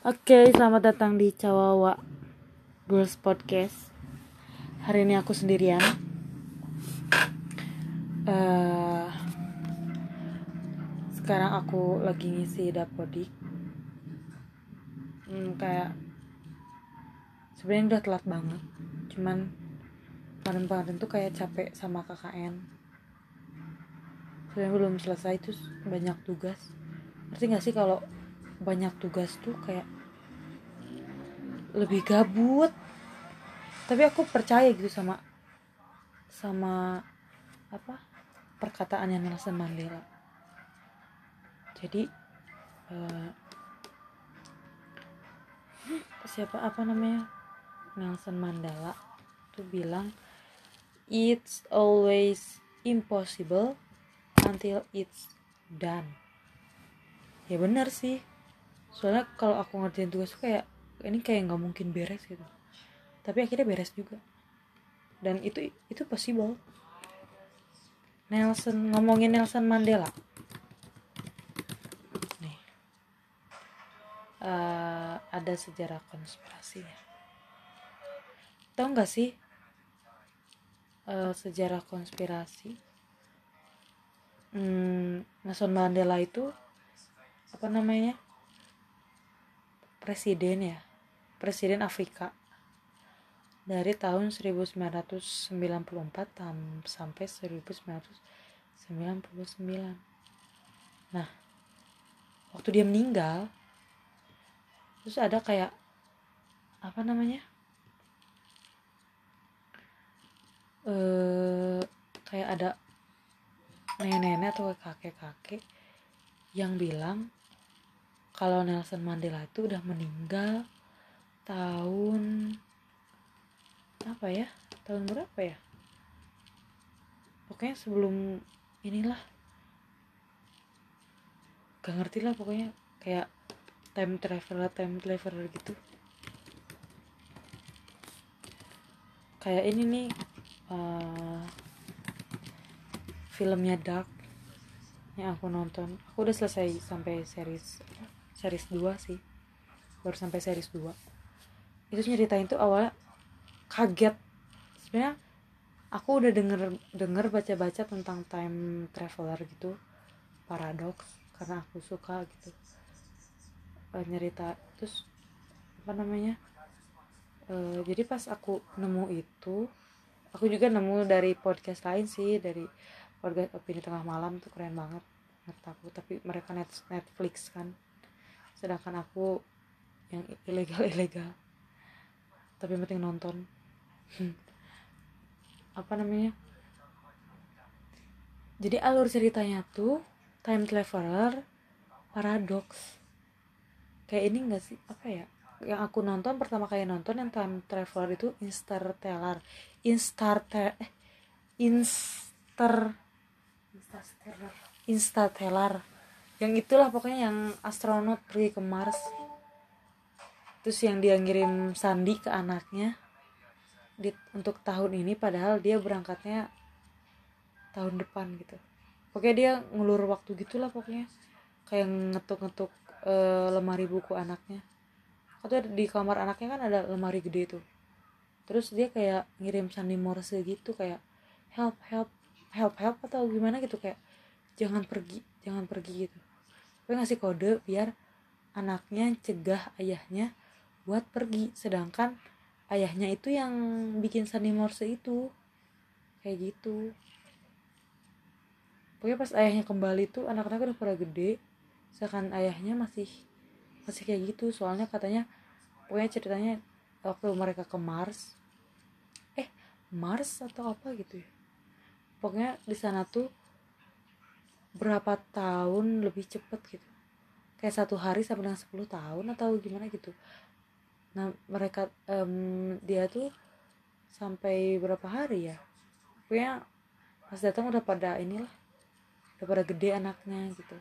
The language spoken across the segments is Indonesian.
Oke, selamat datang di Cawawa Girls Podcast. Hari ini aku sendirian. Eh, sekarang aku lagi ngisi dapodik. Hmm, kayak sebenarnya udah telat banget. Cuman kemarin-kemarin tuh kayak capek sama KKN. Sebenarnya belum selesai terus banyak tugas. Ngerti gak sih kalau banyak tugas tuh kayak lebih gabut. Tapi aku percaya gitu sama sama apa perkataannya Nelson Mandela. Jadi eh, siapa apa namanya Nelson Mandela tuh bilang it's always impossible until it's done. Ya benar sih soalnya kalau aku ngerjain tugas tuh kayak ini kayak nggak mungkin beres gitu. Tapi akhirnya beres juga. Dan itu itu possible. Nelson ngomongin Nelson Mandela. Nih. Eh, ada sejarah konspirasinya. Tahu nggak sih eh, sejarah konspirasi? Hmm, Nelson Mandela itu apa namanya presiden ya. Presiden Afrika. Dari tahun 1994 tam- sampai 1999 nah waktu dia meninggal terus ada kayak apa namanya? Eh kayak ada nenek-nenek atau kakek-kakek yang bilang kalau Nelson Mandela itu udah meninggal tahun apa ya? Tahun berapa ya? Pokoknya sebelum inilah. Gak ngerti lah pokoknya kayak time traveler time traveler gitu. Kayak ini nih eh, filmnya Dark. Yang aku nonton. Aku udah selesai sampai series series 2 sih. Baru sampai series 2 itu nyeritain tuh awalnya kaget. Sebenarnya aku udah denger denger baca baca tentang time traveler gitu. Paradox karena aku suka gitu. Eh, nyerita terus apa namanya? Eh, jadi pas aku nemu itu aku juga nemu dari podcast lain sih dari podcast opini tengah malam tuh keren banget menurut aku. Tapi mereka net Netflix kan sedangkan aku yang ilegal ilegal. Tapi yang penting nonton. Apa namanya? Jadi alur ceritanya tuh time traveler paradox kayak ini enggak sih? Apa ya? Yang aku nonton pertama kali nonton yang time traveler itu Interstellar. Instar eh Inster Interstellar. Interstellar yang itulah pokoknya yang astronot pergi ke Mars. Terus yang dia ngirim sandi ke anaknya di, untuk tahun ini padahal dia berangkatnya tahun depan gitu. Pokoknya dia ngulur waktu gitulah pokoknya. Kayak ngetuk-ngetuk eh, lemari buku anaknya. Atau di kamar anaknya kan ada lemari gede tuh. Terus dia kayak ngirim sandi morse gitu kayak help help help help atau gimana gitu kayak jangan pergi jangan pergi gitu tapi ngasih kode biar anaknya cegah ayahnya buat pergi. Sedangkan ayahnya itu yang bikin sandi morse itu. Kayak gitu. Pokoknya pas ayahnya kembali tuh anak-anak udah pada gede. Sedangkan ayahnya masih masih kayak gitu. Soalnya katanya pokoknya ceritanya waktu mereka ke Mars. Eh Mars atau apa gitu ya. Pokoknya di sana tuh berapa tahun lebih cepet gitu. Kayak satu hari sama dengan 10 tahun atau gimana gitu. Nah mereka em, dia tuh sampai berapa hari ya? Pokoknya pas datang udah pada inilah udah pada gede anaknya gitu.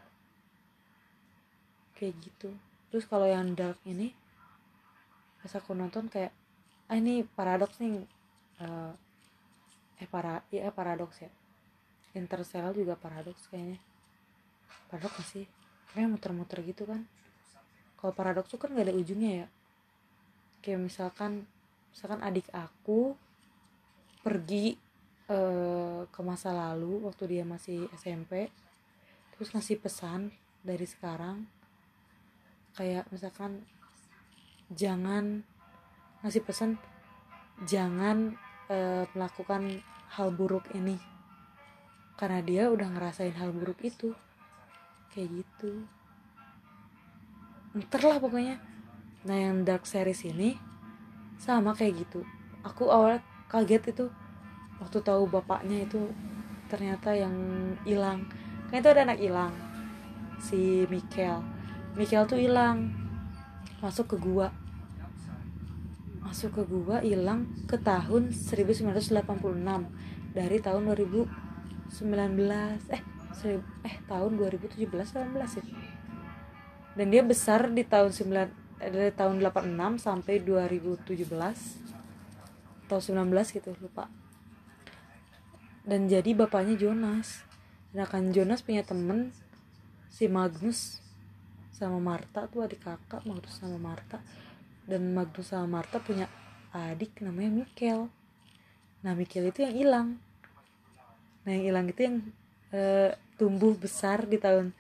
Kayak gitu. Terus kalau yang dark ini pas aku nonton kayak ah ini paradoks nih eh eh para ya paradoks ya Interstellar juga paradoks kayaknya. Paradoks sih? Kayak muter-muter gitu kan. Kalau paradoks tuh kan gak ada ujungnya ya. Kayak misalkan misalkan adik aku pergi uh, ke masa lalu waktu dia masih SMP terus ngasih pesan dari sekarang. Kayak misalkan jangan ngasih pesan jangan uh, melakukan hal buruk ini karena dia udah ngerasain hal buruk itu. Kayak gitu. Ntar lah pokoknya. Nah yang dark series ini sama kayak gitu. Aku awal kaget itu. Waktu tahu bapaknya itu ternyata yang hilang. Kan itu ada anak hilang. Si Mikel Mikel tuh hilang. Masuk ke gua. Masuk ke gua hilang ke tahun 1986 dari tahun 2019 eh eh tahun 2017 18 ya. Dan dia besar di tahun 9 dari tahun 86 sampai 2017 atau 19 gitu lupa. Dan jadi bapaknya Jonas. Sedangkan Jonas punya temen si Magnus sama Marta tuh adik kakak Magnus sama Marta dan Magnus sama Marta punya adik namanya Mikel. Nah Mikel itu yang hilang nah yang hilang itu yang uh, tumbuh besar di tahun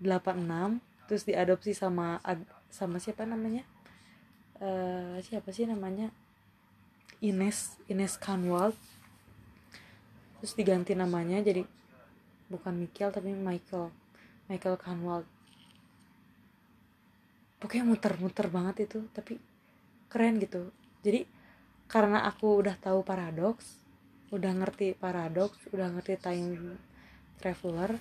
86 terus diadopsi sama sama siapa namanya? Uh, siapa sih namanya? Ines Ines Kanwald terus diganti namanya jadi bukan Michael tapi Michael Michael Kanwald pokoknya muter-muter banget itu tapi keren gitu. Jadi karena aku udah tahu paradoks udah ngerti paradoks udah ngerti time traveler.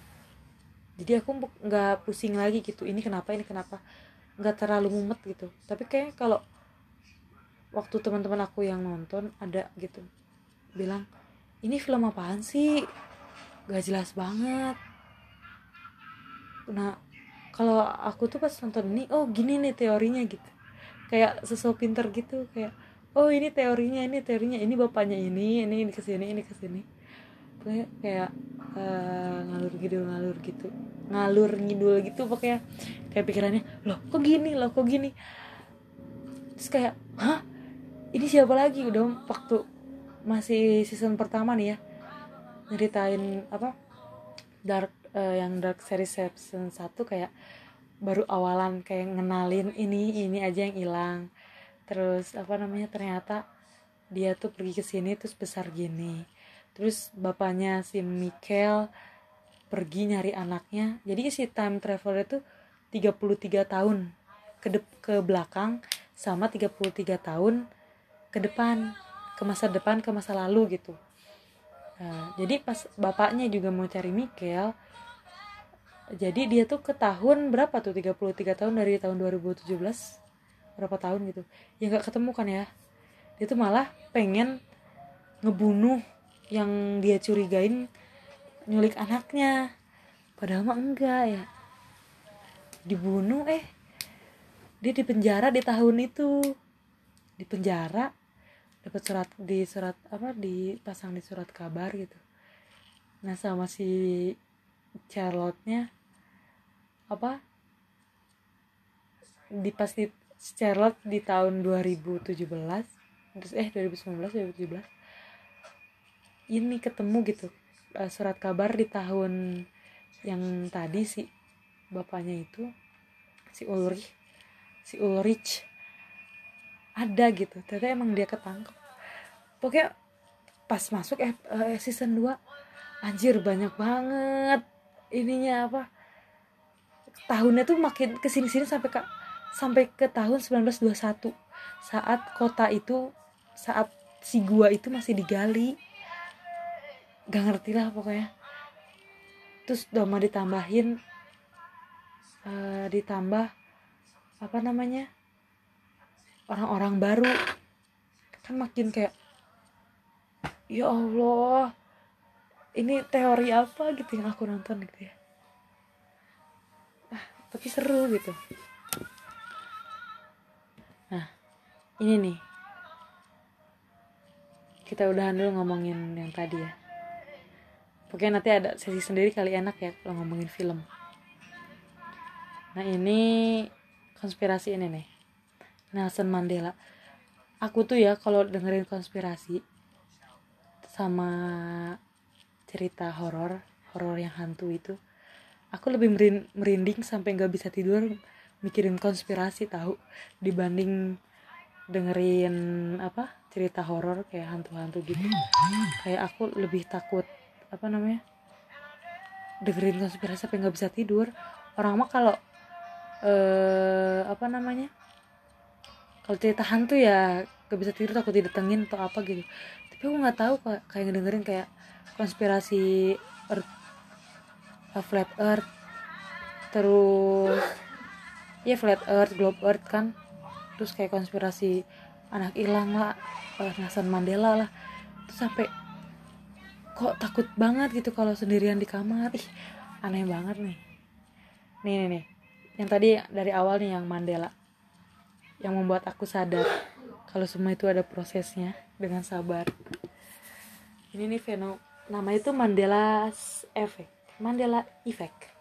Jadi aku nggak pusing lagi gitu ini kenapa ini kenapa. Nggak terlalu mumet gitu. Tapi kayak kalau waktu teman-teman aku yang nonton ada gitu bilang ini film apaan sih? Gak jelas banget. Nah kalau aku tuh pas nonton ini oh gini nih teorinya gitu. Kayak sesuatu pinter gitu kayak oh ini teorinya ini teorinya. Ini bapaknya ini ini ini ke sini ini ke sini pokoknya kayak uh, ngalur ngidul ngalur gitu. Ngalur ngidul gitu pokoknya. Kayak pikirannya loh kok gini? Loh kok gini? Terus kayak hah? Ini siapa lagi? Udah waktu masih season pertama nih ya. Nyeritain apa dark uh, yang dark series season satu kayak baru awalan kayak ngenalin ini ini aja yang hilang terus apa namanya ternyata dia tuh pergi ke sini terus besar gini. Terus bapaknya si Mikel pergi nyari anaknya. Jadi si time traveler itu 33 tahun ke ke belakang sama 33 tahun ke depan ke masa depan ke masa lalu gitu. Nah, jadi pas bapaknya juga mau cari Mikel jadi dia tuh ke tahun berapa tuh 33 tahun dari tahun 2017 berapa tahun gitu. Ya nggak ketemu kan ya. Dia tuh malah pengen ngebunuh yang dia curigain nyulik anaknya. Padahal mah enggak ya. Dibunuh eh dia di penjara di tahun itu. Di penjara dapat surat di surat apa dipasang di surat kabar gitu. Nah sama si Charlotte-nya apa di Charlotte di tahun 2017 terus eh 2019 2017 ini ketemu gitu uh, surat kabar di tahun yang tadi si bapaknya itu si Ulrich si Ulrich ada gitu ternyata emang dia ketangkep. Pokoknya pas masuk eh, eh season 2 anjir banyak banget ininya apa tahunnya tuh makin ke sini-sini sampai ke sampai ke tahun 1921 saat kota itu saat si gua itu masih digali. Gak ngerti lah pokoknya. Terus Doma ditambahin uh, ditambah apa namanya? Orang-orang baru. Kan makin kayak ya Allah ini teori apa? gitu yang aku nonton gitu ya. Ah tapi seru gitu ini nih. Kita udahan dulu ngomongin yang tadi ya. Pokoknya nanti ada sesi sendiri kali enak ya kalau ngomongin film. Nah ini konspirasi ini nih. Nelson Mandela. Aku tuh ya kalau dengerin konspirasi sama cerita horor horor yang hantu itu aku lebih merinding sampai nggak bisa tidur mikirin konspirasi tahu dibanding dengerin apa cerita horor kayak hantu-hantu gitu. Kayak aku lebih takut apa namanya dengerin konspirasi sampai nggak bisa tidur. Orang mah kalau eh apa namanya kalau cerita hantu ya gak bisa tidur takut didatengin atau apa gitu. Tapi aku nggak tahu kayak ngedengerin kayak konspirasi earth, uh, flat earth terus ya flat earth globe earth kan terus kayak konspirasi anak hilang lah uh, Nelson Mandela lah. Terus sampai kok takut banget gitu kalau sendirian di kamar. Ih aneh banget nih. Nih nih nih. Yang tadi dari awal nih yang Mandela. Yang membuat aku sadar kalau semua itu ada prosesnya dengan sabar. Ini nih fenomena nama itu Mandela Effect. Mandela Effect.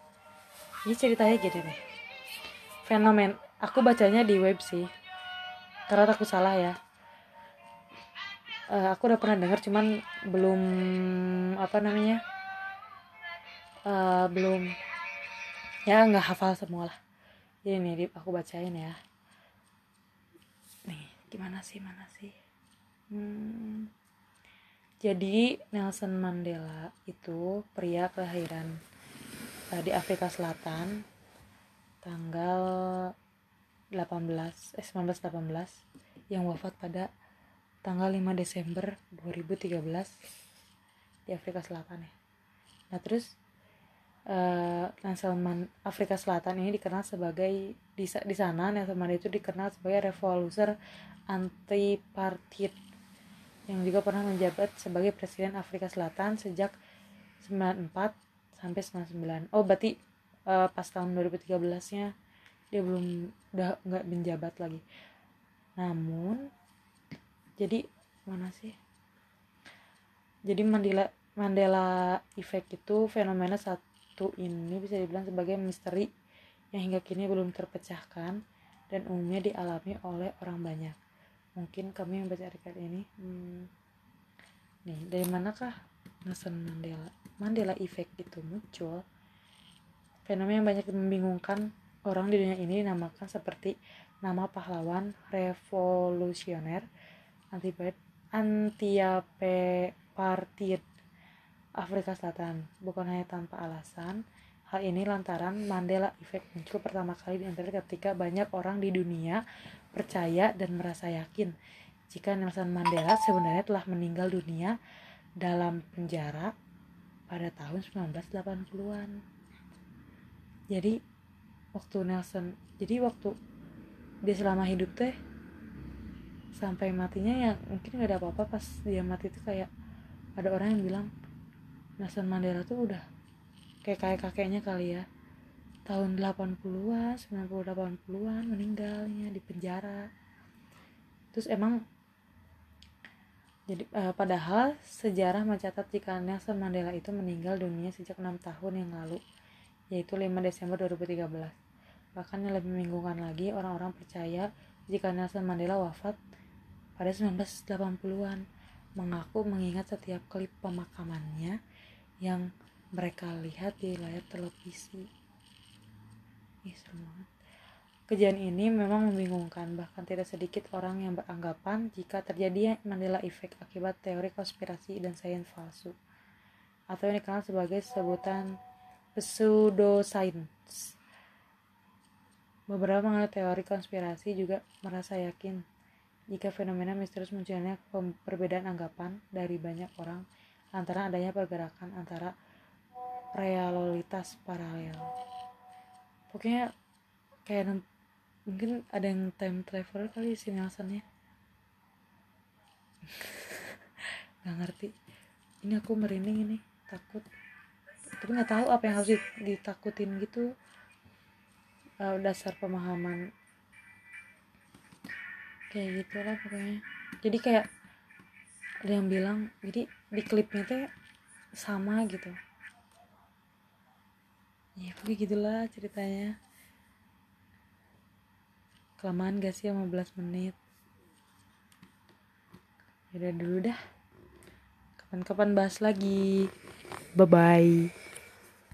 Ini ceritanya gini nih. Fenomen aku bacanya di web sih karena aku salah ya. Uh, aku udah pernah dengar cuman belum apa namanya uh, belum ya nggak hafal semua lah jadi nih aku bacain ya. Nih gimana sih mana sih? Hmm, jadi Nelson Mandela itu pria kelahiran uh, di Afrika Selatan tanggal 18 eh 1918 yang wafat pada tanggal 5 Desember 2013 di Afrika Selatan ya. Nah terus uh, Nelson Man Afrika Selatan ini dikenal sebagai di, di sana Nelson Mandela itu dikenal sebagai revoluser anti partit yang juga pernah menjabat sebagai presiden Afrika Selatan sejak 94 sampai 99. Oh berarti uh, pas tahun 2013 nya dia belum udah nggak menjabat lagi. Namun jadi mana sih? Jadi Mandela Mandela Effect itu fenomena satu ini bisa dibilang sebagai misteri yang hingga kini belum terpecahkan dan umumnya dialami oleh orang banyak. Mungkin kami yang baca artikel ini hmm, nih dari manakah Nelson Mandela? Mandela Effect itu muncul. Fenomena yang banyak membingungkan orang di dunia ini dinamakan seperti nama pahlawan revolusioner antiapartheid Afrika Selatan. Bukan hanya tanpa alasan hal ini lantaran Mandela Effect muncul pertama kali di internet ketika banyak orang di dunia percaya dan merasa yakin. Jika Nelson Mandela sebenarnya telah meninggal dunia dalam penjara pada tahun 1980-an jadi waktu Nelson. Jadi waktu dia selama hidup teh sampai matinya ya mungkin gak ada apa-apa pas dia mati itu kayak ada orang yang bilang Nelson Mandela tuh udah kayak kayak kakeknya kali ya. Tahun 80-an 90-80-an meninggalnya di penjara. Terus emang jadi uh, padahal sejarah mencatat jika Nelson Mandela itu meninggal dunia sejak enam tahun yang lalu yaitu 5 Desember 2013. Bahkan yang lebih membingungkan lagi, orang-orang percaya jika Nelson Mandela wafat pada 1980-an, mengaku mengingat setiap klip pemakamannya yang mereka lihat di layar televisi. Ih, serem banget. Kejadian ini memang membingungkan, bahkan tidak sedikit orang yang beranggapan jika terjadi Mandela Effect akibat teori konspirasi dan sains palsu, atau yang dikenal sebagai sebutan pseudoscience. Beberapa mengenai teori konspirasi juga merasa yakin jika fenomena misterius munculnya perbedaan anggapan dari banyak orang antara adanya pergerakan antara realitas paralel. Pokoknya kayak mungkin ada yang time traveler kali si Nelsonnya. Gak ngerti. Ini aku merinding ini, takut tapi nggak tahu apa yang harus ditakutin gitu uh, dasar pemahaman. Kayak gitu lah pokoknya. Jadi kayak ada yang bilang jadi di klipnya tuh sama gitu. Ya pokoknya gitulah ceritanya. Kelamaan gak sih 15 menit? Udah dulu dah. Kapan-kapan bahas lagi. Bye bye